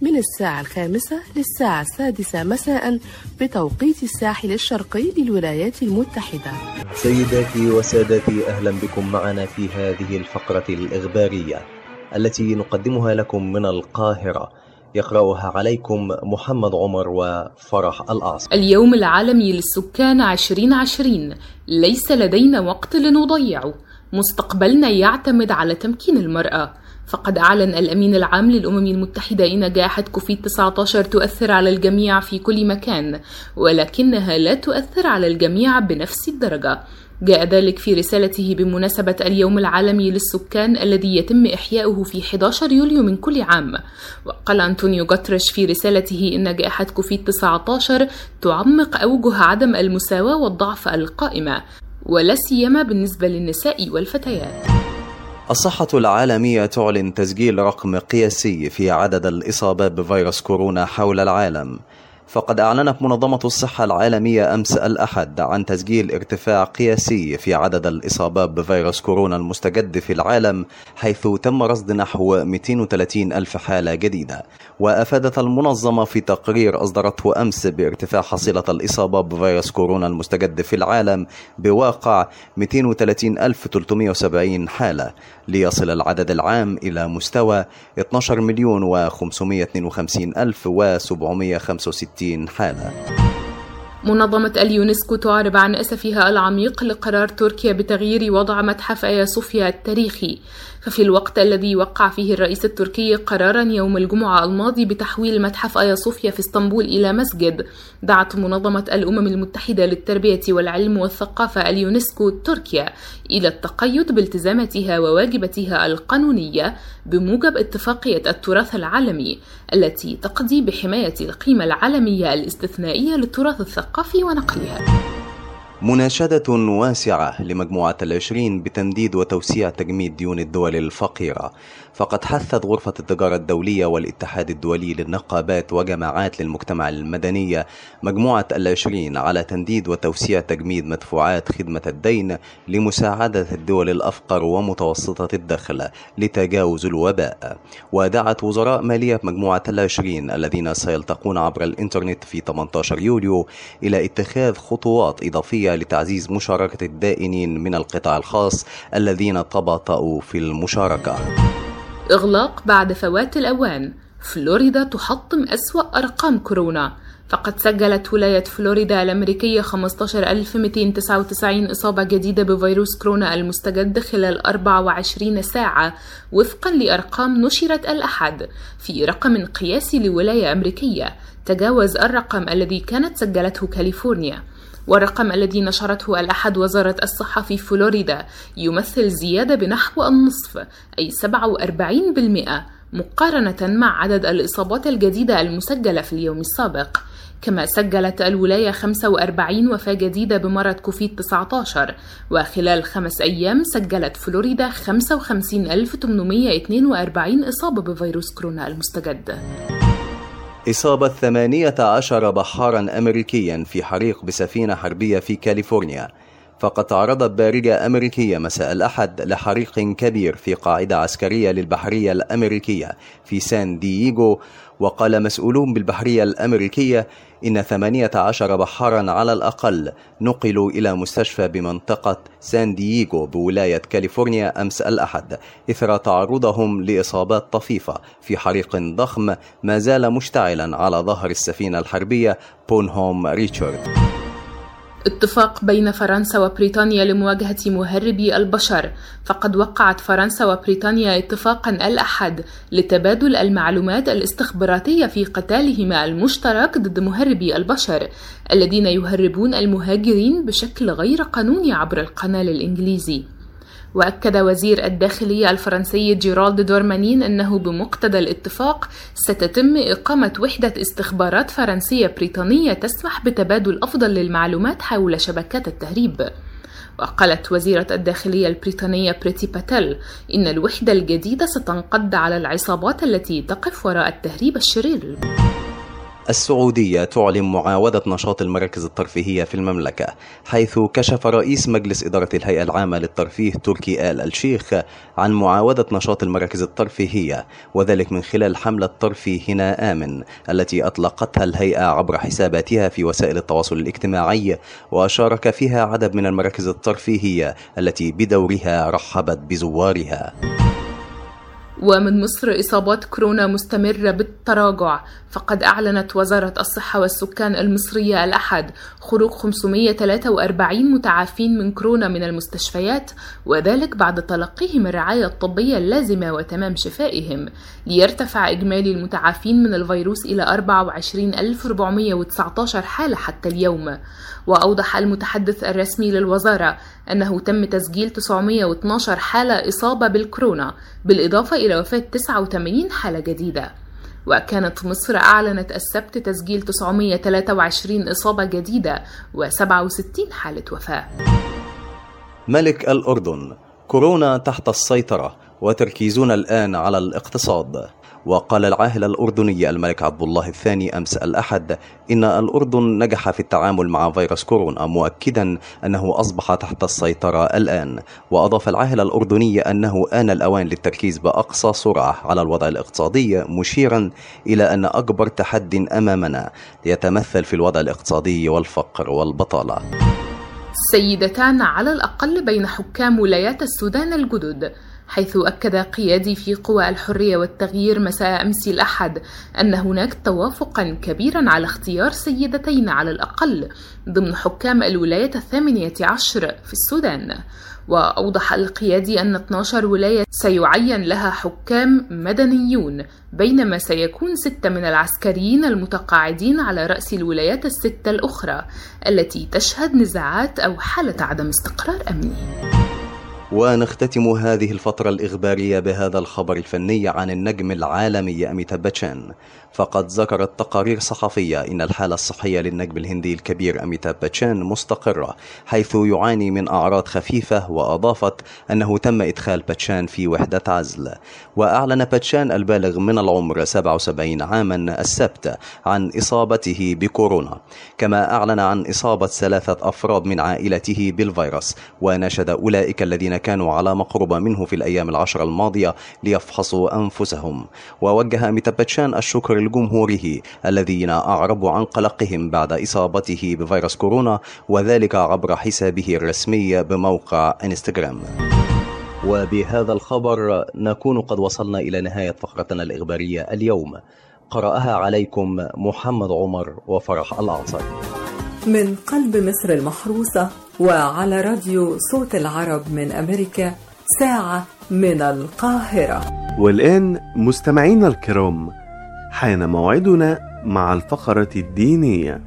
من الساعة الخامسة للساعة السادسة مساء بتوقيت الساحل الشرقي للولايات المتحدة. سيداتي وسادتي أهلا بكم معنا في هذه الفقرة الإخبارية التي نقدمها لكم من القاهرة. يقرأها عليكم محمد عمر وفرح الأعصر اليوم العالمي للسكان 2020 ليس لدينا وقت لنضيعه مستقبلنا يعتمد على تمكين المرأة. فقد أعلن الأمين العام للأمم المتحدة إن جائحة كوفيد 19 تؤثر على الجميع في كل مكان ولكنها لا تؤثر على الجميع بنفس الدرجة. جاء ذلك في رسالته بمناسبة اليوم العالمي للسكان الذي يتم إحياؤه في 11 يوليو من كل عام. وقال أنطونيو غوتريش في رسالته إن جائحة كوفيد 19 تعمق أوجه عدم المساواة والضعف القائمة ولا سيما بالنسبة للنساء والفتيات. الصحة العالمية تعلن تسجيل رقم قياسي في عدد الإصابات بفيروس كورونا حول العالم. فقد أعلنت منظمة الصحة العالمية أمس الأحد عن تسجيل ارتفاع قياسي في عدد الإصابات بفيروس كورونا المستجد في العالم حيث تم رصد نحو 230 ألف حالة جديدة. وأفادت المنظمة في تقرير أصدرته أمس بارتفاع حصيلة الإصابات بفيروس كورونا المستجد في العالم بواقع 230370 حالة ليصل العدد العام إلى مستوى 12 مليون و552 ألف و765 حالة. منظمة اليونسكو تعرب عن أسفها العميق لقرار تركيا بتغيير وضع متحف آيا صوفيا التاريخي. ففي الوقت الذي وقع فيه الرئيس التركي قرارا يوم الجمعة الماضي بتحويل متحف آيا صوفيا في اسطنبول إلى مسجد. دعت منظمة الأمم المتحدة للتربية والعلم والثقافة اليونسكو تركيا إلى التقيد بالتزاماتها وواجباتها القانونية بموجب اتفاقية التراث العالمي التي تقضي بحماية القيمة العالمية الاستثنائية للتراث الثقافي ونقلها. مناشدة واسعة لمجموعة العشرين بتمديد وتوسيع تجميد ديون الدول الفقيرة. فقد حثت غرفة التجارة الدولية والاتحاد الدولي للنقابات وجماعات للمجتمع المدني مجموعة العشرين على تمديد وتوسيع تجميد مدفوعات خدمة الدين لمساعدة الدول الأفقر ومتوسطة الدخل لتجاوز الوباء. ودعت وزراء مالية مجموعة العشرين الذين سيلتقون عبر الإنترنت في 18 يوليو إلى اتخاذ خطوات إضافية لتعزيز مشاركة الدائنين من القطاع الخاص الذين تباطؤوا في المشاركة. إغلاق بعد فوات الأوان. فلوريدا تحطم أسوأ أرقام كورونا. فقد سجلت ولاية فلوريدا الأمريكية 15299 إصابة جديدة بفيروس كورونا المستجد خلال 24 ساعة وفقا لأرقام نشرت الأحد. في رقم قياسي لولاية أمريكية تجاوز الرقم الذي كانت سجلته كاليفورنيا. والرقم الذي نشرته الأحد وزارة الصحة في فلوريدا يمثل زيادة بنحو النصف أي 47% مقارنة مع عدد الإصابات الجديدة المسجلة في اليوم السابق. كما سجلت الولاية 45 وفاة جديدة بمرض كوفيد 19 وخلال خمس أيام سجلت فلوريدا 55842 إصابة بفيروس كورونا المستجد. إصابة 18 بحارا أمريكيا في حريق بسفينة حربية في كاليفورنيا. فقد تعرضت بارجة أمريكية مساء الأحد لحريق كبير في قاعدة عسكرية للبحرية الأمريكية في سان دييغو وقال مسؤولون بالبحرية الأمريكية إن 18 بحارا على الأقل نقلوا إلى مستشفى بمنطقة سان دييغو بولاية كاليفورنيا أمس الأحد إثر تعرضهم لإصابات طفيفة في حريق ضخم ما زال مشتعلا على ظهر السفينة الحربية بونهوم ريتشارد. اتفاق بين فرنسا وبريطانيا لمواجهة مهربي البشر. فقد وقعت فرنسا وبريطانيا اتفاقا الأحد لتبادل المعلومات الاستخباراتية في قتالهما المشترك ضد مهربي البشر الذين يهربون المهاجرين بشكل غير قانوني عبر القنال الإنجليزي. وأكد وزير الداخلية الفرنسي جيرالد دورمانين أنه بمقتضى الاتفاق ستتم إقامة وحدة استخبارات فرنسية بريطانية تسمح بتبادل أفضل للمعلومات حول شبكات التهريب. وقالت وزيرة الداخلية البريطانية بريتي باتيل إن الوحدة الجديدة ستنقض على العصابات التي تقف وراء التهريب الشرير. السعودية تعلن معاودة نشاط المراكز الترفيهية في المملكة حيث كشف رئيس مجلس إدارة الهيئة العامة للترفيه تركي آل الشيخ عن معاودة نشاط المراكز الترفيهية وذلك من خلال حملة ترفيهنا آمن التي أطلقتها الهيئة عبر حساباتها في وسائل التواصل الاجتماعي وشارك فيها عدد من المراكز الترفيهية التي بدورها رحبت بزوارها. ومن مصر إصابات كورونا مستمرة بالتراجع فقد أعلنت وزارة الصحة والسكان المصرية الأحد خروج 543 متعافين من كورونا من المستشفيات وذلك بعد تلقيهم الرعاية الطبية اللازمة وتمام شفائهم. ليرتفع إجمالي المتعافين من الفيروس إلى 24419 حالة حتى اليوم. وأوضح المتحدث الرسمي للوزارة أنه تم تسجيل 912 حالة إصابة بالكورونا بالإضافة إلى وفاة 89 حالة جديدة. وكانت مصر أعلنت السبت تسجيل 923 إصابة جديدة و67 حالة وفاة. ملك الأردن كورونا تحت السيطرة وتركيزنا الآن على الاقتصاد. وقال العاهل الأردني الملك عبد الله الثاني أمس الأحد إن الأردن نجح في التعامل مع فيروس كورونا مؤكدا أنه أصبح تحت السيطرة الآن. وأضاف العاهل الأردني أنه آن الأوان للتركيز بأقصى سرعة على الوضع الاقتصادي مشيرا إلى أن أكبر تحد أمامنا يتمثل في الوضع الاقتصادي والفقر والبطالة. سيدتان على الأقل بين حكام ولايات السودان الجدد. حيث أكد قيادي في قوى الحرية والتغيير مساء أمس الأحد أن هناك توافقا كبيرا على اختيار سيدتين على الأقل ضمن حكام الولاية الثامنة عشر في السودان. وأوضح القيادي أن 12 ولاية سيعين لها حكام مدنيون بينما سيكون ستة من العسكريين المتقاعدين على رأس الولايات الستة الأخرى التي تشهد نزاعات أو حالة عدم استقرار أمني. ونختتم هذه الفترة الإخبارية بهذا الخبر الفني عن النجم العالمي أميتاب باتشان. فقد ذكرت تقارير صحفية إن الحالة الصحية للنجم الهندي الكبير أميتاب باتشان مستقرة حيث يعاني من أعراض خفيفة وأضافت أنه تم إدخال باتشان في وحدة عزل. وأعلن باتشان البالغ من العمر 77 عاما السبت عن إصابته بكورونا. كما أعلن عن إصابة ثلاثة أفراد من عائلته بالفيروس وناشد أولئك الذين كانوا على مقربة منه في الأيام العشر الماضية ليفحصوا أنفسهم. ووجه أميتاب باتشان الشكر لجمهوره الذين أعربوا عن قلقهم بعد إصابته بفيروس كورونا وذلك عبر حسابه الرسمي بموقع إنستغرام. وبهذا الخبر نكون قد وصلنا إلى نهاية فقرتنا الإخبارية اليوم. قرأها عليكم محمد عمر وفرح الأعصر. من قلب مصر المحروسة وعلى راديو صوت العرب من أمريكا ساعة من القاهرة. والآن مستمعينا الكرام حان موعدنا مع الفقرة الدينية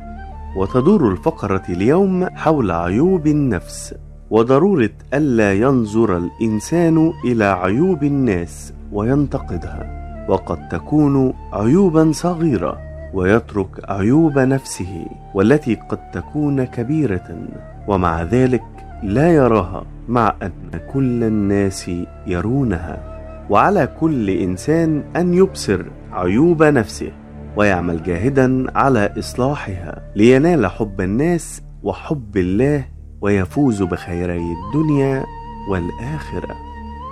وتدور الفقرة اليوم حول عيوب النفس وضرورة ألا ينظر الإنسان إلى عيوب الناس وينتقدها وقد تكون عيوبا صغيرة ويترك عيوب نفسه والتي قد تكون كبيرة ومع ذلك لا يراها مع أن كل الناس يرونها. وعلى كل إنسان أن يبصر عيوب نفسه ويعمل جاهدا على إصلاحها لينال حب الناس وحب الله ويفوز بخيري الدنيا والآخرة.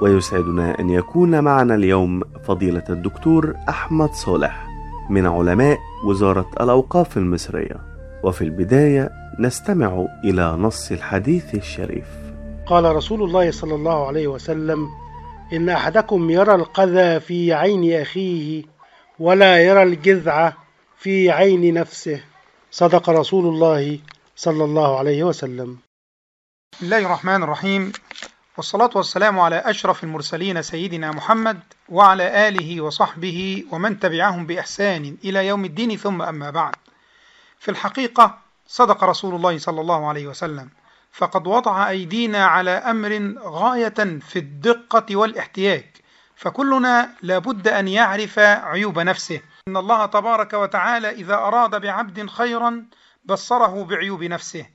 ويسعدنا أن يكون معنا اليوم فضيلة الدكتور أحمد صالح من علماء وزارة الأوقاف المصرية. وفي البداية نستمع إلى نص الحديث الشريف. قال رسول الله صلى الله عليه وسلم إن أحدكم يرى القذى في عين أخيه ولا يرى الجذع في عين نفسه. صدق رسول الله صلى الله عليه وسلم. بسم الله الرحمن الرحيم. والصلاة والسلام على أشرف المرسلين سيدنا محمد وعلى آله وصحبه ومن تبعهم بإحسان إلى يوم الدين ثم أما بعد. في الحقيقة صدق رسول الله صلى الله عليه وسلم. فقد وضع أيدينا على أمر غاية في الدقة والاحتياج فكلنا لابد أن يعرف عيوب نفسه. إن الله تبارك وتعالى إذا أراد بعبد خيرا بصره بعيوب نفسه.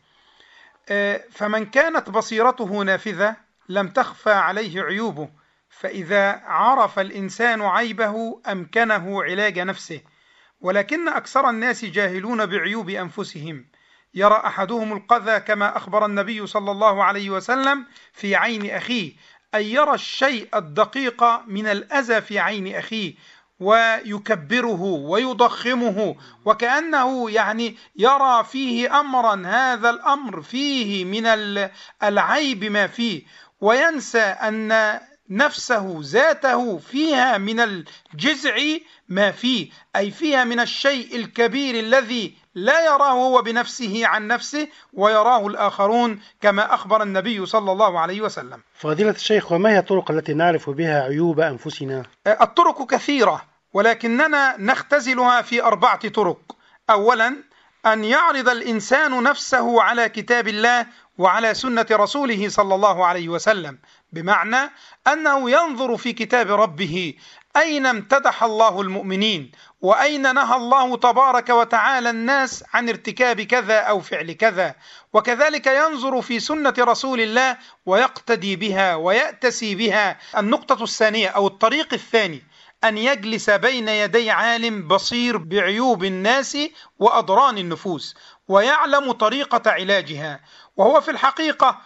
فمن كانت بصيرته نافذة لم تخفى عليه عيوبه فإذا عرف الإنسان عيبه أمكنه علاج نفسه. ولكن أكثر الناس جاهلون بعيوب أنفسهم. يرى أحدهم القذى كما أخبر النبي صلى الله عليه وسلم في عين أخيه أي يرى الشيء الدقيق من الأذى في عين أخيه ويكبره ويضخمه وكأنه يعني يرى فيه أمرا هذا الأمر فيه من العيب ما فيه وينسى أن نفسه ذاته فيها من الجزع ما فيه أي فيها من الشيء الكبير الذي لا يراه هو بنفسه عن نفسه ويراه الآخرون كما أخبر النبي صلى الله عليه وسلم فضيلة الشيخ وما هي الطرق التي نعرف بها عيوب أنفسنا؟ الطرق كثيرة ولكننا نختزلها في أربعة طرق أولا أن يعرض الإنسان نفسه على كتاب الله وعلى سنة رسوله صلى الله عليه وسلم بمعنى أنه ينظر في كتاب ربه أين امتدح الله المؤمنين؟ وأين نهى الله تبارك وتعالى الناس عن ارتكاب كذا أو فعل كذا؟ وكذلك ينظر في سنة رسول الله ويقتدي بها ويأتسي بها. النقطة الثانية أو الطريق الثاني أن يجلس بين يدي عالم بصير بعيوب الناس وأضران النفوس ويعلم طريقة علاجها. وهو في الحقيقة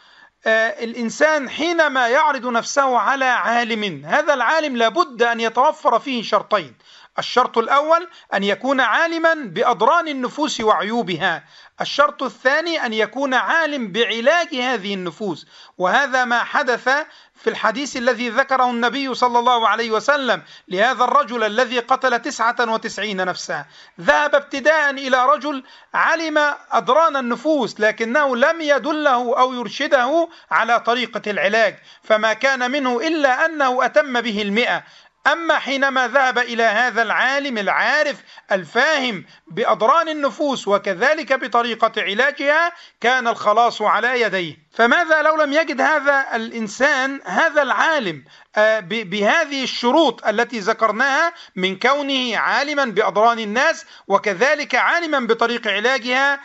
الإنسان حينما يعرض نفسه على عالم هذا العالم لابد أن يتوفر فيه شرطين. الشرط الأول أن يكون عالما بأضران النفوس وعيوبها. الشرط الثاني أن يكون عالم بعلاج هذه النفوس. وهذا ما حدث في الحديث الذي ذكره النبي صلى الله عليه وسلم لهذا الرجل الذي قتل تسعة وتسعين نفسا. ذهب ابتداء إلى رجل علم أدران النفوس لكنه لم يدله أو يرشده على طريقة العلاج. فما كان منه إلا أنه أتم به المئة. أما حينما ذهب إلى هذا العالم العارف الفاهم بأضران النفوس وكذلك بطريقة علاجها كان الخلاص على يديه. فماذا لو لم يجد هذا الإنسان هذا العالم بهذه الشروط التي ذكرناها من كونه عالما بأضران الناس وكذلك عالما بطريق علاجها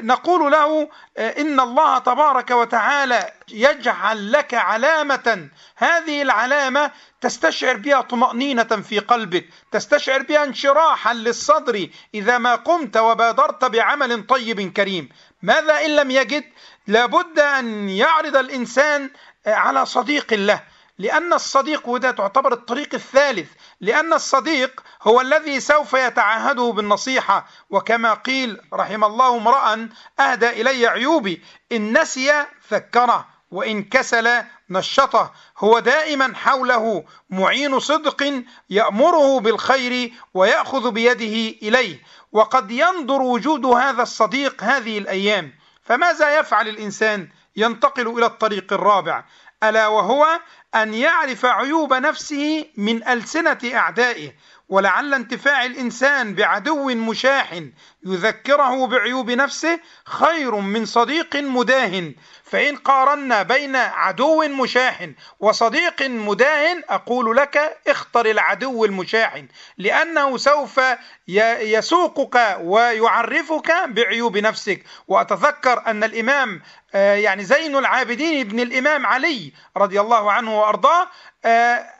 نقول له إن الله تبارك وتعالى يجعل لك علامة. هذه العلامة تستشعر بها طمأنينة في قلبك تستشعر بها انشراحا للصدر إذا ما قمت وبادرت بعمل طيب كريم. ماذا إن لم يجد؟ لابد أن يعرض الإنسان على صديق له لأن الصديق وده تعتبر الطريق الثالث. لأن الصديق هو الذي سوف يتعهده بالنصيحة. وكما قيل رحم الله امرأ أهدى إلي عيوبي إن نسي ذكره وإن كسل نشطه. هو دائما حوله معين صدق يأمره بالخير ويأخذ بيده إليه. وقد ينظر وجود هذا الصديق هذه الأيام. فماذا يفعل الإنسان؟ ينتقل إلى الطريق الرابع. ألا وهو أن يعرف عيوب نفسه من ألسنة أعدائه ولعل انتفاع الإنسان بعدو مشاح يذكره بعيوب نفسه خير من صديق مداهن. فإن قارنا بين عدو مشاح وصديق مداهن أقول لك اختر العدو المشاحن لأنه سوف يسوقك ويعرفك بعيوب نفسك. وأتذكر أن الإمام يعني زين العابدين ابن الإمام علي رضي الله عنه وأرضاه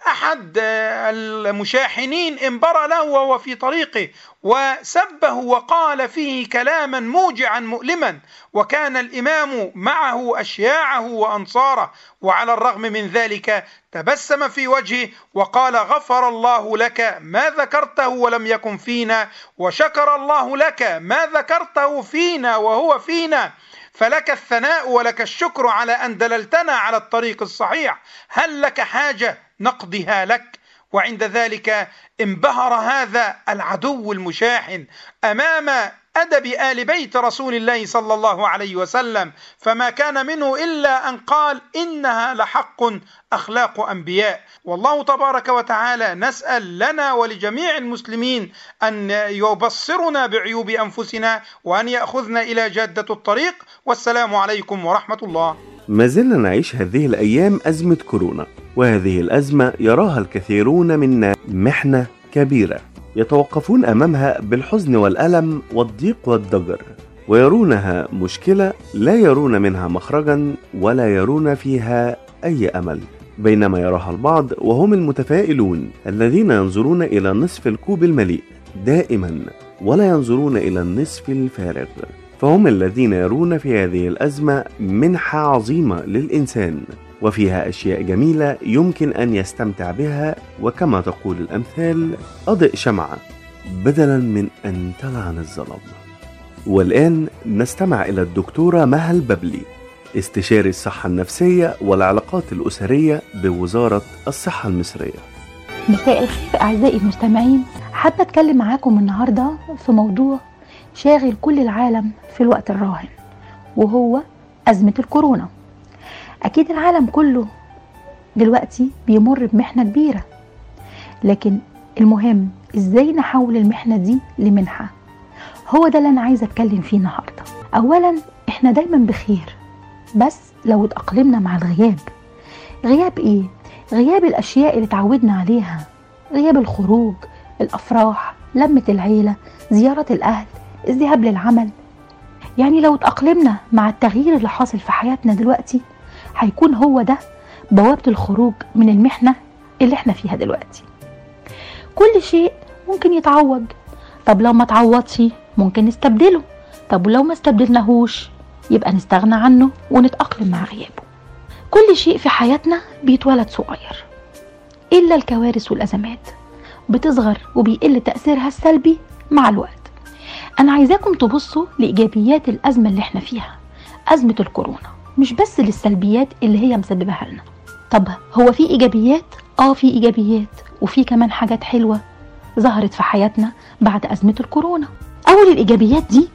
أحد المشاحنين انبرى له وهو في طريقه وسبه وقال فيه كلاما موجعا مؤلما وكان الإمام معه أشياعه وأنصاره وعلى الرغم من ذلك تبسم في وجهه وقال غفر الله لك ما ذكرته ولم يكن فينا وشكر الله لك ما ذكرته فينا وهو فينا. فلك الثناء ولك الشكر على أن دللتنا على الطريق الصحيح. هل لك حاجة؟ نقضيها لك. وعند ذلك انبهر هذا العدو المشاحن أمام أدب آل بيت رسول الله صلى الله عليه وسلم فما كان منه إلا أن قال إنها لحق أخلاق أنبياء. والله تبارك وتعالى نسأل لنا ولجميع المسلمين أن يبصرنا بعيوب أنفسنا وأن يأخذنا إلى جادة الطريق. والسلام عليكم ورحمة الله. ما زلنا نعيش هذه الأيام أزمة كورونا وهذه الأزمة يراها الكثيرون منا محنة كبيرة. يتوقفون أمامها بالحزن والألم والضيق والضجر ويرونها مشكلة لا يرون منها مخرجا ولا يرون فيها أي أمل. بينما يراها البعض وهم المتفائلون الذين ينظرون إلى نصف الكوب المليء دائما ولا ينظرون إلى النصف الفارغ. فهم الذين يرون في هذه الأزمة منحة عظيمة للإنسان. وفيها أشياء جميلة يمكن أن يستمتع بها وكما تقول الأمثال أضئ شمعة بدلا من أن تلعن الظلام. والآن نستمع إلى الدكتورة مها الببلي استشاري الصحة النفسية والعلاقات الأسرية بوزارة الصحة المصرية. مساء الخير أعزائي المستمعين. حابة أتكلم معاكم النهاردة في موضوع شاغل كل العالم في الوقت الراهن وهو أزمة الكورونا. أكيد العالم كله دلوقتي بيمر بمحنة كبيرة. لكن المهم إزاي نحول المحنة دي لمنحة؟ هو ده اللي أنا عايزة أتكلم فيه النهاردة. أولا إحنا دايما بخير بس لو اتأقلمنا مع الغياب. غياب إيه؟ غياب الأشياء اللي اتعودنا عليها. غياب الخروج الأفراح لمة العيلة زيارة الأهل الذهاب للعمل. يعني لو اتأقلمنا مع التغيير اللي حاصل في حياتنا دلوقتي هيكون هو ده بوابة الخروج من المحنة اللي إحنا فيها دلوقتي. كل شيء ممكن يتعوض طب لو ما تعوضش ممكن نستبدله. طب ولو ما استبدلناهوش يبقى نستغنى عنه ونتأقلم مع غيابه. كل شيء في حياتنا بيتولد صغير إلا الكوارث والأزمات. بتصغر وبيقل تأثيرها السلبي مع الوقت. أنا عايزاكم تبصوا لإيجابيات الأزمة اللي إحنا فيها أزمة الكورونا. مش بس للسلبيات اللي هي مسببها لنا. طب هو في إيجابيات؟ آه في إيجابيات. وفي كمان حاجات حلوة ظهرت في حياتنا بعد أزمة الكورونا. أول الإيجابيات دي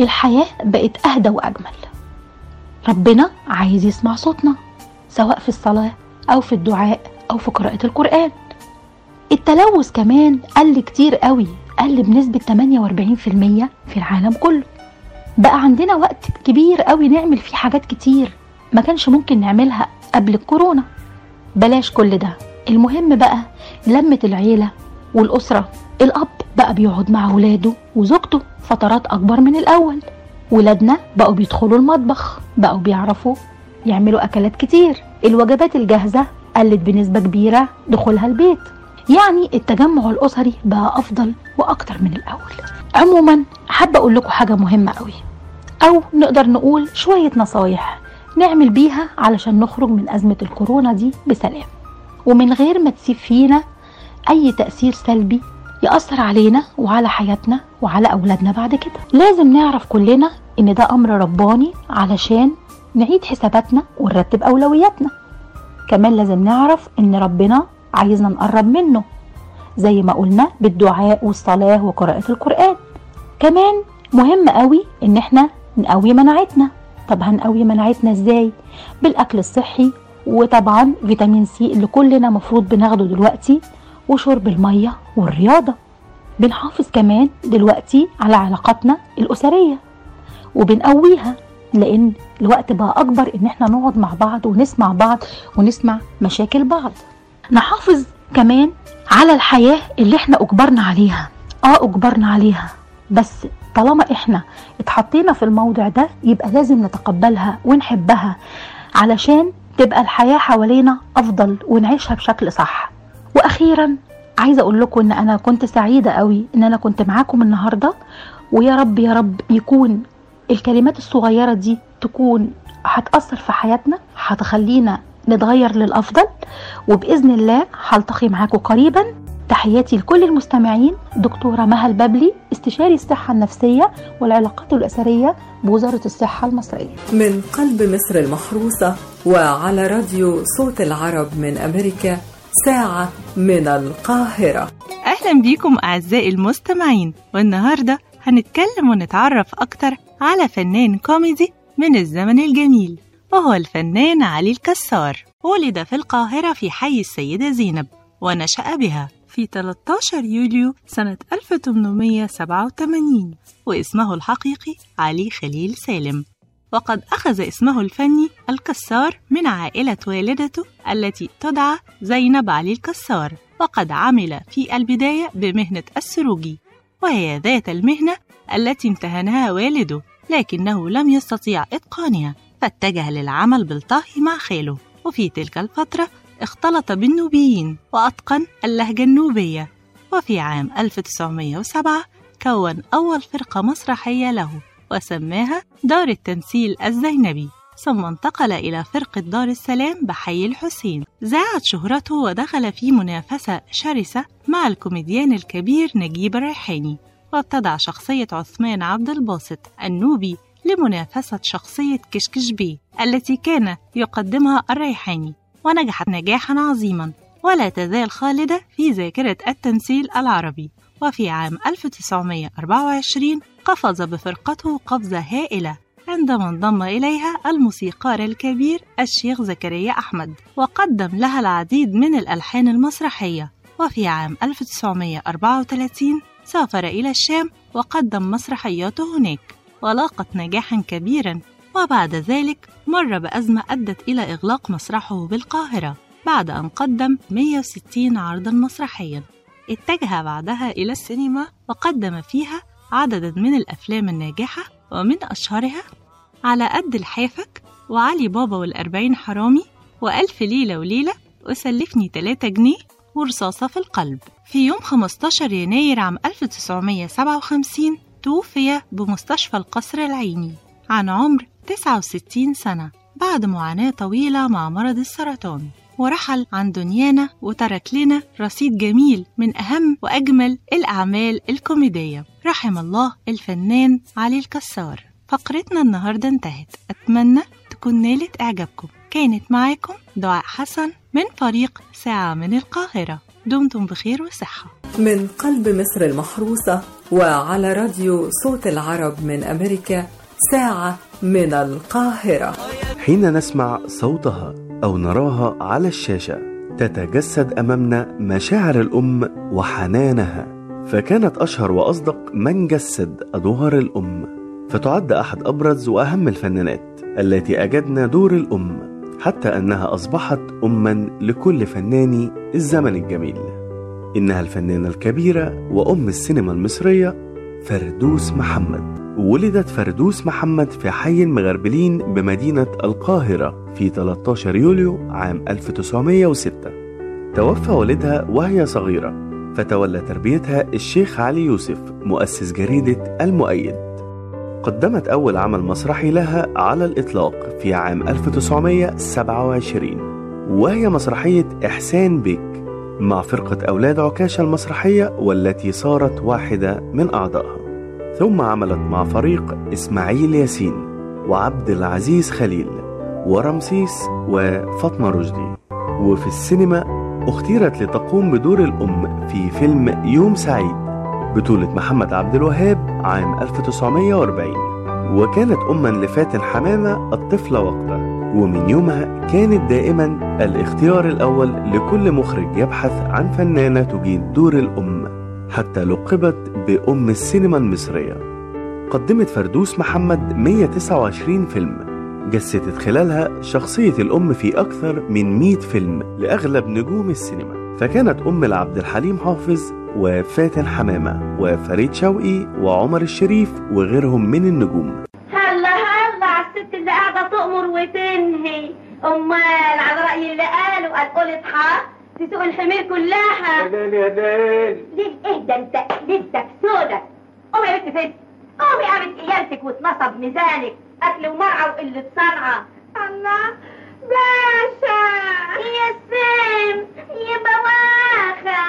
الحياة بقت أهدى وأجمل. ربنا عايز يسمع صوتنا سواء في الصلاة أو في الدعاء أو في قراءة القرآن. التلوث كمان قل كتير قوي قل بنسبة 48% في العالم كله. بقى عندنا وقت كبير قوي نعمل فيه حاجات كتير ما كانش ممكن نعملها قبل الكورونا. بلاش كل ده. المهم بقى لمة العيلة والأسرة. الأب بقى بيقعد مع ولاده وزوجته فترات أكبر من الأول. ولادنا بقوا بيدخلوا المطبخ بقوا بيعرفوا يعملوا أكلات كتير. الوجبات الجاهزة قلت بنسبة كبيرة دخولها البيت. يعني التجمع الأسري بقى أفضل وأكتر من الأول. عموما حابة أقول لكم حاجة مهمة قوي أو نقدر نقول شوية نصايح نعمل بيها علشان نخرج من أزمة الكورونا دي بسلام. ومن غير ما تسيب فينا أي تأثير سلبي يأثر علينا وعلى حياتنا وعلى أولادنا بعد كده. لازم نعرف كلنا إن ده أمر رباني علشان نعيد حساباتنا ونرتب أولوياتنا. كمان لازم نعرف إن ربنا عايزنا نقرب منه زي ما قلنا بالدعاء والصلاة وقراءة القرآن. كمان مهم قوي إن إحنا نقوي مناعتنا. طب هنقوي مناعتنا إزاي؟ بالأكل الصحي وطبعا فيتامين سي اللي كلنا مفروض بناخده دلوقتي وشرب المية والرياضة. بنحافظ كمان دلوقتي على علاقاتنا الأسرية وبنقويها لأن الوقت بقى أكبر إن إحنا نقعد مع بعض ونسمع بعض ونسمع مشاكل بعض. نحافظ كمان على الحياة اللي إحنا أجبرنا عليها. آه أجبرنا عليها. بس طالما إحنا اتحطينا في الموضع ده يبقى لازم نتقبلها ونحبها علشان تبقى الحياة حوالينا أفضل ونعيشها بشكل صح. وأخيرا عايزة أقول لكم إن أنا كنت سعيدة قوي إن أنا كنت معاكم النهاردة. ويا رب يا رب يكون الكلمات الصغيرة دي تكون هتأثر في حياتنا هتخلينا نتغير للأفضل وبإذن الله هلتقي معاكم قريبا. تحياتي لكل المستمعين دكتورة مها الببلي استشاري الصحة النفسية والعلاقات الأسرية بوزارة الصحة المصرية. من قلب مصر المحروسة وعلى راديو صوت العرب من أمريكا ساعة من القاهرة. أهلا بيكم أعزائي المستمعين والنهاردة هنتكلم ونتعرف أكتر على فنان كوميدي من الزمن الجميل. وهو الفنان علي الكسار. ولد في القاهرة في حي السيدة زينب ونشأ بها في 13 يوليو سنة 1887 واسمه الحقيقي علي خليل سالم. وقد أخذ اسمه الفني الكسار من عائلة والدته التي تدعى زينب علي الكسار وقد عمل في البداية بمهنة السروجي وهي ذات المهنة التي امتهنها والده لكنه لم يستطيع إتقانها. فاتجه للعمل بالطهي مع خاله. وفي تلك الفترة اختلط بالنوبيين وأتقن اللهجة النوبية. وفي عام 1907 كون أول فرقة مسرحية له وسماها دار التمثيل الزينبي. ثم انتقل إلى فرقة دار السلام بحي الحسين. زاعت شهرته ودخل في منافسة شرسة مع الكوميديان الكبير نجيب الريحاني. وابتدع شخصية عثمان عبد الباسط النوبي لمنافسة شخصية كشكش بي التي كان يقدمها الريحاني. ونجحت نجاحا عظيما. ولا تزال خالدة في ذاكرة التمثيل العربي. وفي عام 1924 قفز بفرقته قفزة هائلة عندما انضم إليها الموسيقار الكبير الشيخ زكريا أحمد. وقدم لها العديد من الألحان المسرحية. وفي عام 1934 سافر إلى الشام وقدم مسرحياته هناك. ولاقت نجاحا كبيرا وبعد ذلك مر بأزمة أدت إلى إغلاق مسرحه بالقاهرة بعد أن قدم 160 عرضا مسرحيا. اتجه بعدها إلى السينما وقدم فيها عددا من الأفلام الناجحة ومن أشهرها على قد الحافك وعلي بابا والأربعين حرامي وألف ليلة وليلة وسلفني 3 جنيه ورصاصة في القلب. في يوم 15 يناير عام 1957 توفي بمستشفى القصر العيني عن عمر 69 سنة بعد معاناة طويلة مع مرض السرطان. ورحل عن دنيانا وترك لنا رصيد جميل من أهم وأجمل الأعمال الكوميدية. رحم الله الفنان علي الكسار. فقرتنا النهاردة انتهت. أتمنى تكون نالت إعجابكم. كانت معاكم دعاء حسن من فريق ساعة من القاهرة. دمتم بخير وصحة. من قلب مصر المحروسة وعلى راديو صوت العرب من أمريكا ساعة من القاهرة. حين نسمع صوتها أو نراها على الشاشة تتجسد أمامنا مشاعر الأم وحنانها. فكانت أشهر وأصدق من جسد أدوار الأم. فتعد أحد أبرز وأهم الفنانات التي أجدنا دور الأم حتى أنها أصبحت أما لكل فناني الزمن الجميل. إنها الفنانة الكبيرة وأم السينما المصرية فردوس محمد. ولدت فردوس محمد في حي المغربلين بمدينة القاهرة في 13 يوليو عام 1906 توفى والدها وهي صغيرة فتولى تربيتها الشيخ علي يوسف مؤسس جريدة المؤيد. قدمت أول عمل مسرحي لها على الإطلاق في عام 1927 وهي مسرحية إحسان بيك. مع فرقة أولاد عكاشة المسرحية والتي صارت واحدة من أعضائها. ثم عملت مع فريق إسماعيل ياسين وعبد العزيز خليل ورمسيس وفاطمة رشدي. وفي السينما اختيرت لتقوم بدور الأم في فيلم يوم سعيد بطولة محمد عبد الوهاب عام 1940 وكانت أما لفاتن حمامة الطفلة وقتها ومن يومها كانت دائما الاختيار الأول لكل مخرج يبحث عن فنانة تجيد دور الأم حتى لقبت بأم السينما المصرية. قدمت فردوس محمد 129 فيلم جسدت خلالها شخصية الأم في أكثر من 100 فيلم لأغلب نجوم السينما. فكانت أم لعبد الحليم حافظ وفاتن حمامة وفريد شوقي وعمر الشريف وغيرهم من النجوم هلا هلا على الست اللي قاعدة تأمر وتنهي. أمال على رأي اللي قالوا هتقول اصحى تسوق الحمير كلها. يا ليل يا ليل. ليه؟ اهدى أنت؟ ليلتك سودة. قومي يا بنت فين قومي قامت قيامتك واتنصب ميزانك أكل ومرعى وقلة صنعة. الله باشا. يا سم يا بواخة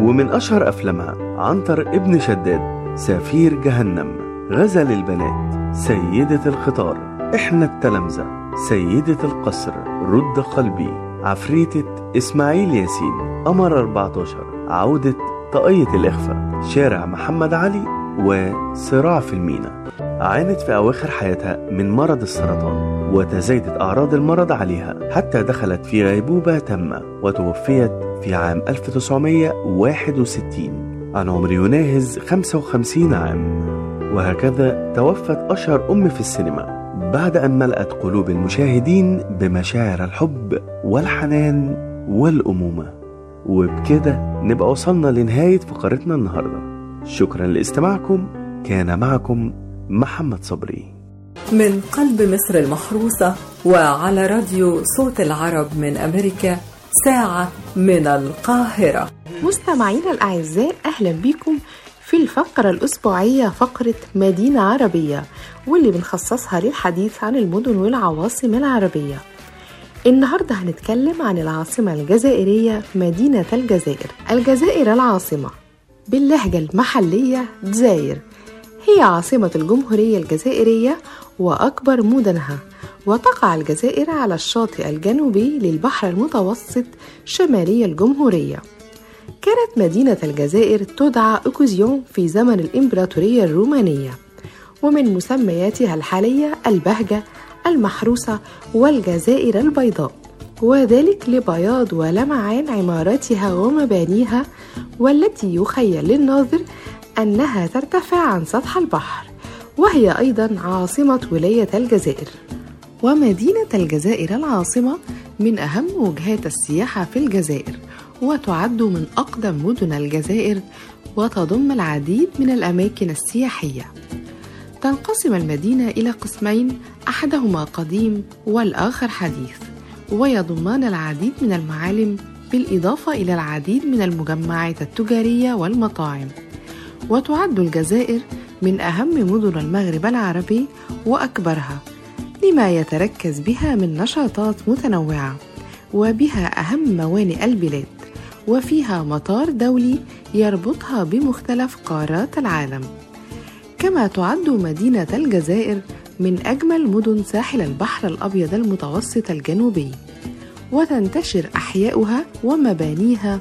ومن أشهر أفلامها عنتر ابن شداد سفير جهنم غزل البنات سيدة الخطار. إحنا التلامذة سيدة القصر رد قلبي. عفريتة إسماعيل ياسين قمر 14 عودة طاقية الإخفاء. شارع محمد علي وصراع في المينا. عانت في أواخر حياتها من مرض السرطان وتزايدت أعراض المرض عليها حتى دخلت في غيبوبة تامة وتوفيت في عام 1961 عن عمر يناهز 55 عام. وهكذا توفت أشهر أم في السينما. بعد أن ملأت قلوب المشاهدين بمشاعر الحب والحنان والأمومة. وبكده نبقى وصلنا لنهاية فقرتنا النهاردة. شكرا لاستماعكم. كان معكم محمد صبري. من قلب مصر المحروسة وعلى راديو صوت العرب من أمريكا ساعة من القاهرة. مستمعينا الأعزاء أهلا بكم. في الفقرة الأسبوعية فقرة مدينة عربية واللي بنخصصها للحديث عن المدن والعواصم العربية. النهاردة هنتكلم عن العاصمة الجزائرية مدينة الجزائر. الجزائر العاصمة باللهجة المحلية دزاير هي عاصمة الجمهورية الجزائرية وأكبر مدنها وتقع الجزائر على الشاطئ الجنوبي للبحر المتوسط شمالي الجمهورية. كانت مدينة الجزائر تدعى أوكوزيون في زمن الإمبراطورية الرومانية ومن مسمياتها الحالية البهجة المحروسة والجزائر البيضاء وذلك لبياض ولمعان عماراتها ومبانيها والتي يخيل للناظر أنها ترتفع عن سطح البحر وهي أيضا عاصمة ولاية الجزائر. ومدينة الجزائر العاصمة من أهم وجهات السياحة في الجزائر. وتعد من أقدم مدن الجزائر وتضم العديد من الأماكن السياحية. تنقسم المدينة إلى قسمين أحدهما قديم والآخر حديث ويضمان العديد من المعالم بالإضافة إلى العديد من المجمعات التجارية والمطاعم. وتعد الجزائر من أهم مدن المغرب العربي وأكبرها لما يتركز بها من نشاطات متنوعة وبها أهم موانئ البلاد. وفيها مطار دولي يربطها بمختلف قارات العالم. كما تعد مدينة الجزائر من أجمل مدن ساحل البحر الأبيض المتوسط الجنوبي وتنتشر أحياؤها ومبانيها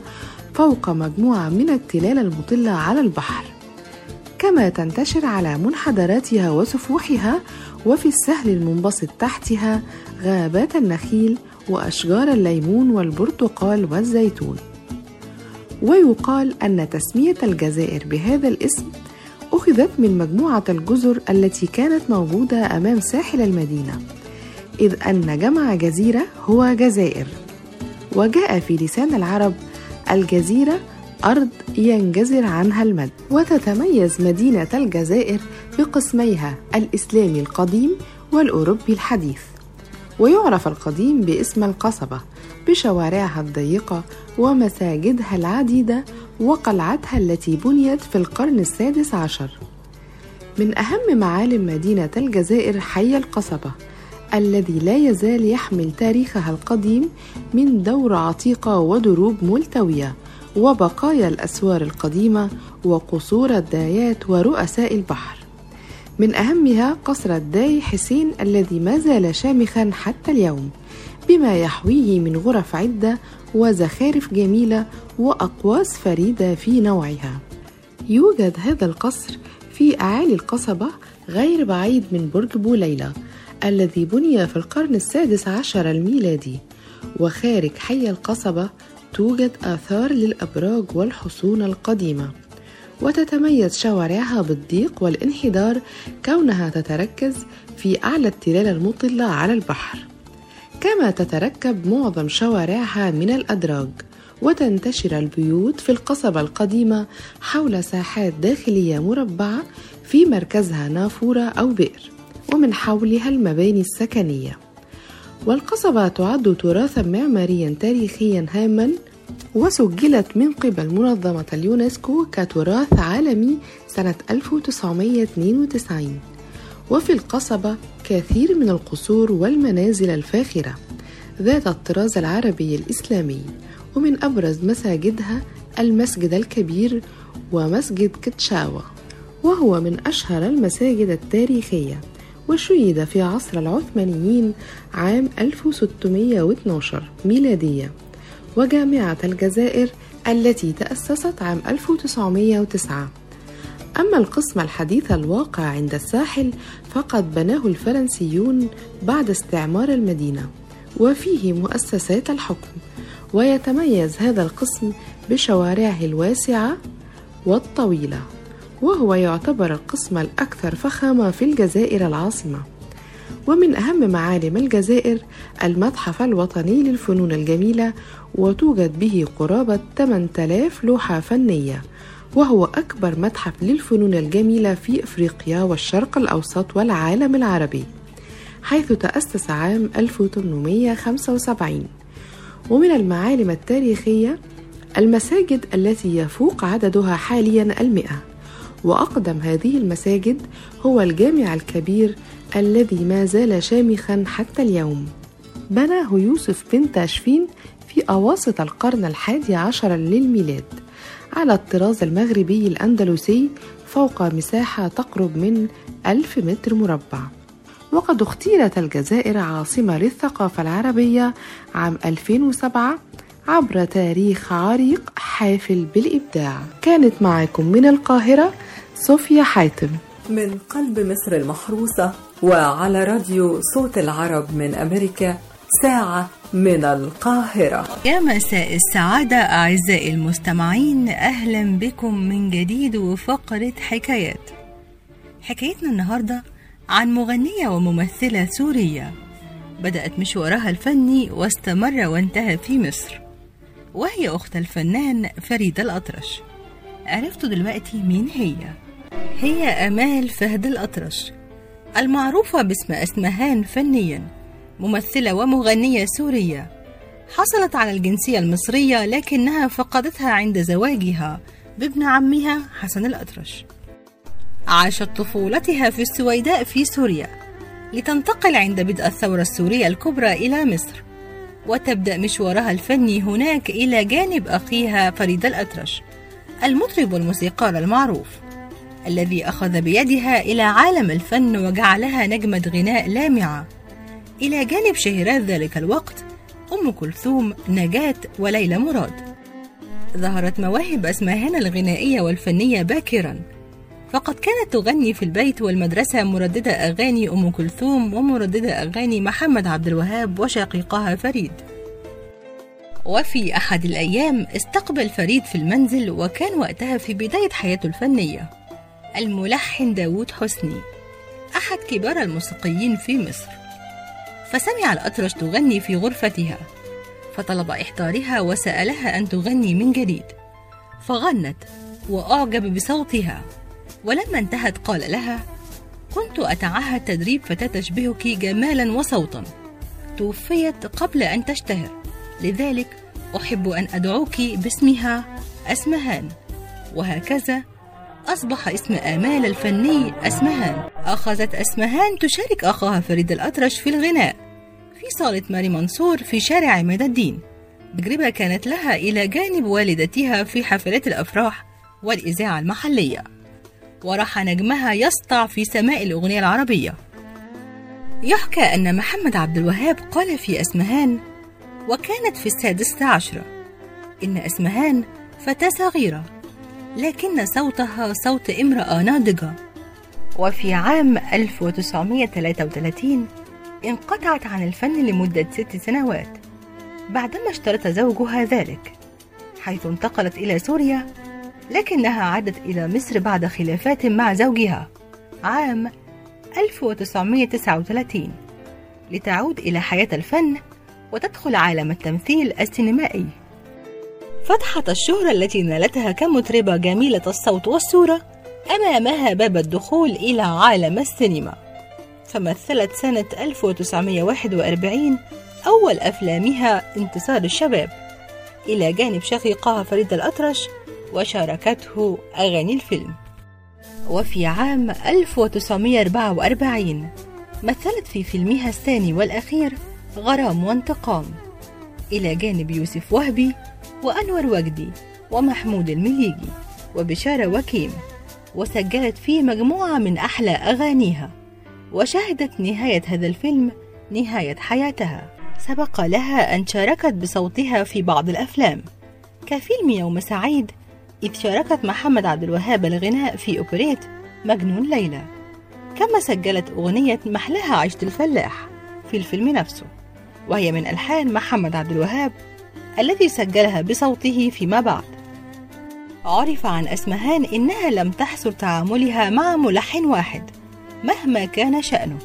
فوق مجموعة من التلال المطلة على البحر. كما تنتشر على منحدراتها وسفوحها وفي السهل المنبسط تحتها غابات النخيل وأشجار الليمون والبرتقال والزيتون. ويقال أن تسمية الجزائر بهذا الاسم أخذت من مجموعة الجزر التي كانت موجودة أمام ساحل المدينة إذ أن جمع جزيرة هو جزائر. وجاء في لسان العرب الجزيرة أرض ينجزر عنها المد. وتتميز مدينة الجزائر بقسميها الإسلامي القديم والأوروبي الحديث. ويعرف القديم باسم القصبة بشوارعها الضيقة ومساجدها العديدة وقلعتها التي بنيت في القرن السادس عشر. من أهم معالم مدينة الجزائر حي القصبة الذي لا يزال يحمل تاريخها القديم من دور عتيقة ودروب ملتوية وبقايا الأسوار القديمة وقصور الدايات ورؤساء البحر. من أهمها قصر الداي حسين الذي ما زال شامخا حتى اليوم. بما يحويه من غرف عدة وزخارف جميلة وأقواس فريدة في نوعها. يوجد هذا القصر في أعالي القصبة غير بعيد من برج بوليلة الذي بني في القرن السادس عشر الميلادي. وخارج حي القصبة توجد آثار للأبراج والحصون القديمة. وتتميز شوارعها بالضيق والانحدار كونها تتركز في أعلى التلال المطلة على البحر. كما تتركب معظم شوارعها من الأدراج وتنتشر البيوت في القصبة القديمة حول ساحات داخلية مربعة في مركزها نافورة أو بئر ومن حولها المباني السكنية. والقصبة تعد تراثا معماريا تاريخيا هاما وسجلت من قبل منظمة اليونسكو كتراث عالمي سنة 1992 وفي القصبة كثير من القصور والمنازل الفاخرة ذات الطراز العربي الإسلامي ومن أبرز مساجدها المسجد الكبير ومسجد كتشاوة وهو من أشهر المساجد التاريخية وشيد في عصر العثمانيين عام 1612 ميلادية وجامعة الجزائر التي تأسست عام 1909 أما القسم الحديث الواقع عند الساحل فقد بناه الفرنسيون بعد استعمار المدينة وفيه مؤسسات الحكم. ويتميز هذا القسم بشوارعه الواسعة والطويلة وهو يعتبر القسم الأكثر فخامة في الجزائر العاصمة. ومن أهم معالم الجزائر المتحف الوطني للفنون الجميلة وتوجد به قرابة 8000 لوحة فنية وهو أكبر متحف للفنون الجميلة في إفريقيا والشرق الأوسط والعالم العربي حيث تأسس عام 1875 ومن المعالم التاريخية المساجد التي يفوق عددها حاليا المئة. وأقدم هذه المساجد هو الجامع الكبير الذي ما زال شامخا حتى اليوم. بناه يوسف بن تاشفين في أواسط القرن الحادي عشر للميلاد. على الطراز المغربي الأندلسي فوق مساحة تقرب من ألف متر مربع. وقد اختيرت الجزائر عاصمة للثقافة العربية عام 2007 عبر تاريخ عريق حافل بالإبداع. كانت معكم من القاهرة صوفيا حاتم. من قلب مصر المحروسة وعلى راديو صوت العرب من أمريكا ساعة من القاهرة. يا مساء السعادة أعزائي المستمعين. أهلا بكم من جديد وفقرة حكايات. حكايتنا النهاردة عن مغنية وممثلة سورية. بدأت مشوارها الفني واستمر وانتهى في مصر. وهي أخت الفنان فريدة الأطرش. عرفتوا دلوقتي مين هي. هي أمال فهد الأطرش المعروفة باسم أسمهان فنيا. ممثلة ومغنية سورية. حصلت على الجنسية المصرية لكنها فقدتها عند زواجها بابن عمها حسن الأطرش. عاشت طفولتها في السويداء في سوريا لتنتقل عند بدء الثورة السورية الكبرى إلى مصر وتبدأ مشوارها الفني هناك إلى جانب أخيها فريد الأطرش المطرب والموسيقار المعروف الذي أخذ بيدها إلى عالم الفن وجعلها نجمة غناء لامعة. إلى جانب شهيرات ذلك الوقت أم كلثوم نجاة وليلى مراد. ظهرت مواهب أسماهان الغنائية والفنية باكرا. فقد كانت تغني في البيت والمدرسة مرددة أغاني أم كلثوم ومرددة أغاني محمد عبد الوهاب وشقيقها فريد. وفي أحد الأيام استقبل فريد في المنزل وكان وقتها في بداية حياته الفنية. الملحن داوود حسني أحد كبار الموسيقيين في مصر. فسمع الأطرش تغني في غرفتها. فطلب إحضارها وسألها أن تغني من جديد. فغنت وأعجب بصوتها. ولما انتهت قال لها كنت أتعهد تدريب فتاة تشبهك جمالا وصوتا. توفيت قبل أن تشتهر. لذلك أحب أن أدعوك باسمها أسمهان. وهكذا أصبح اسم آمال الفني أسمهان. أخذت أسمهان تشارك أخاها فريد الأطرش في الغناء. في صالة ماري منصور في شارع عماد الدين. تجربة كانت لها إلى جانب والدتها في حفلات الأفراح والإذاعة المحلية. وراح نجمها يسطع في سماء الأغنية العربية. يحكى أن محمد عبد الوهاب قال في أسمهان وكانت في السادسة عشرة إن أسمهان فتاة صغيرة. لكن صوتها صوت امرأة ناضجة. وفي عام 1933 انقطعت عن الفن لمدة ست سنوات بعدما اشترط زوجها ذلك حيث انتقلت إلى سوريا لكنها عادت إلى مصر بعد خلافات مع زوجها. عام 1939 لتعود إلى حياة الفن وتدخل عالم التمثيل السينمائي. فتحت الشهرة التي نالتها كمطربة جميلة الصوت والصورة أمامها باب الدخول إلى عالم السينما. فمثلت سنة 1941 أول أفلامها انتصار الشباب. إلى جانب شقيقها فريد الأطرش وشاركته أغاني الفيلم. وفي عام 1944 مثلت في فيلمها الثاني والأخير غرام وانتقام. إلى جانب يوسف وهبي وأنور وجدي ومحمود المليجي وبشارة وكيم وسجلت فيه مجموعة من أحلى أغانيها وشهدت نهاية هذا الفيلم نهاية حياتها. سبق لها أن شاركت بصوتها في بعض الأفلام. كفيلم يوم سعيد إذ شاركت محمد عبد الوهاب الغناء في أوبريت مجنون ليلى. كما سجلت أغنية محلاها عيشة الفلاح في الفيلم نفسه وهي من ألحان محمد عبد الوهاب الذي سجلها بصوته فيما بعد. عرف عن أسمهان إنها لم تحصر تعاملها مع ملحن واحد مهما كان شأنه.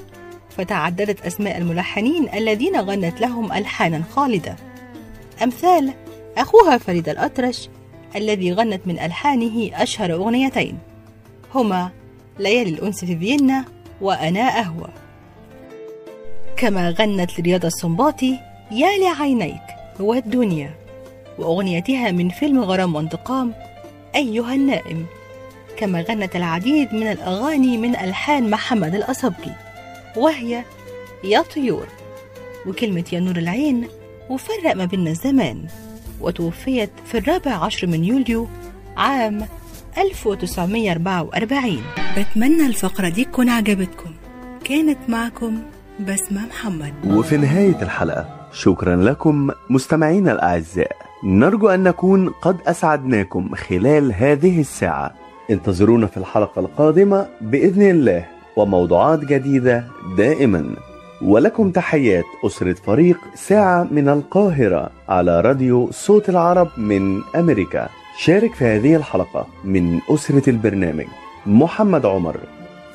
فتعددت أسماء الملحنين الذين غنت لهم ألحانا خالدة. أمثال أخوها فريد الأطرش الذي غنت من ألحانه أشهر أغنيتين. هما ليالي الأنس في فيينا وأنا أهوى. كما غنت لرياض السنباطي يا لعينيك. والدنيا وأغنيتها من فيلم غرام وانتقام أيها النائم كما غنت العديد من الأغاني من ألحان محمد الأصبجي وهي يا طيور وكلمة يا نور العين وفرق ما بيننا الزمان وتوفيت في الرابع عشر من يوليو عام 1944 بتمنى الفقرة دي تكون عجبتكم. كانت معكم بسمة محمد. وفي نهاية الحلقة شكرا لكم مستمعينا الأعزاء. نرجو أن نكون قد أسعدناكم خلال هذه الساعة. انتظرونا في الحلقة القادمة بإذن الله وموضوعات جديدة دائما. ولكم تحيات أسرة فريق ساعة من القاهرة على راديو صوت العرب من أمريكا. شارك في هذه الحلقة من أسرة البرنامج محمد عمر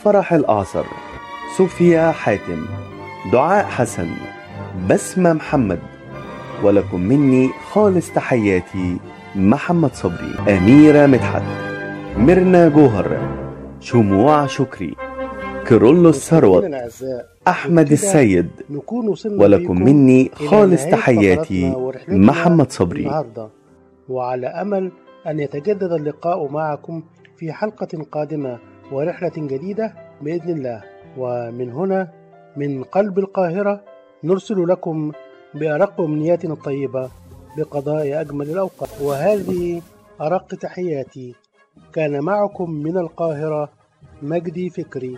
فرح الأعصر صوفيا حاتم دعاء حسن. بسمة محمد ولكم مني خالص تحياتي محمد صبري أميرة مدحت. ميرنا جوهر شموع شكري. كيرلس ثروت أحمد السيد. ولكم مني خالص تحياتي محمد صبري. النهاردة. وعلى أمل أن يتجدد اللقاء معكم في حلقة قادمة ورحلة جديدة بإذن الله. ومن هنا من قلب القاهرة نرسل لكم بأرق أمنياتنا الطيبة بقضاء أجمل الأوقات. وهذه أرق تحياتي. كان معكم من القاهرة مجدي فكري.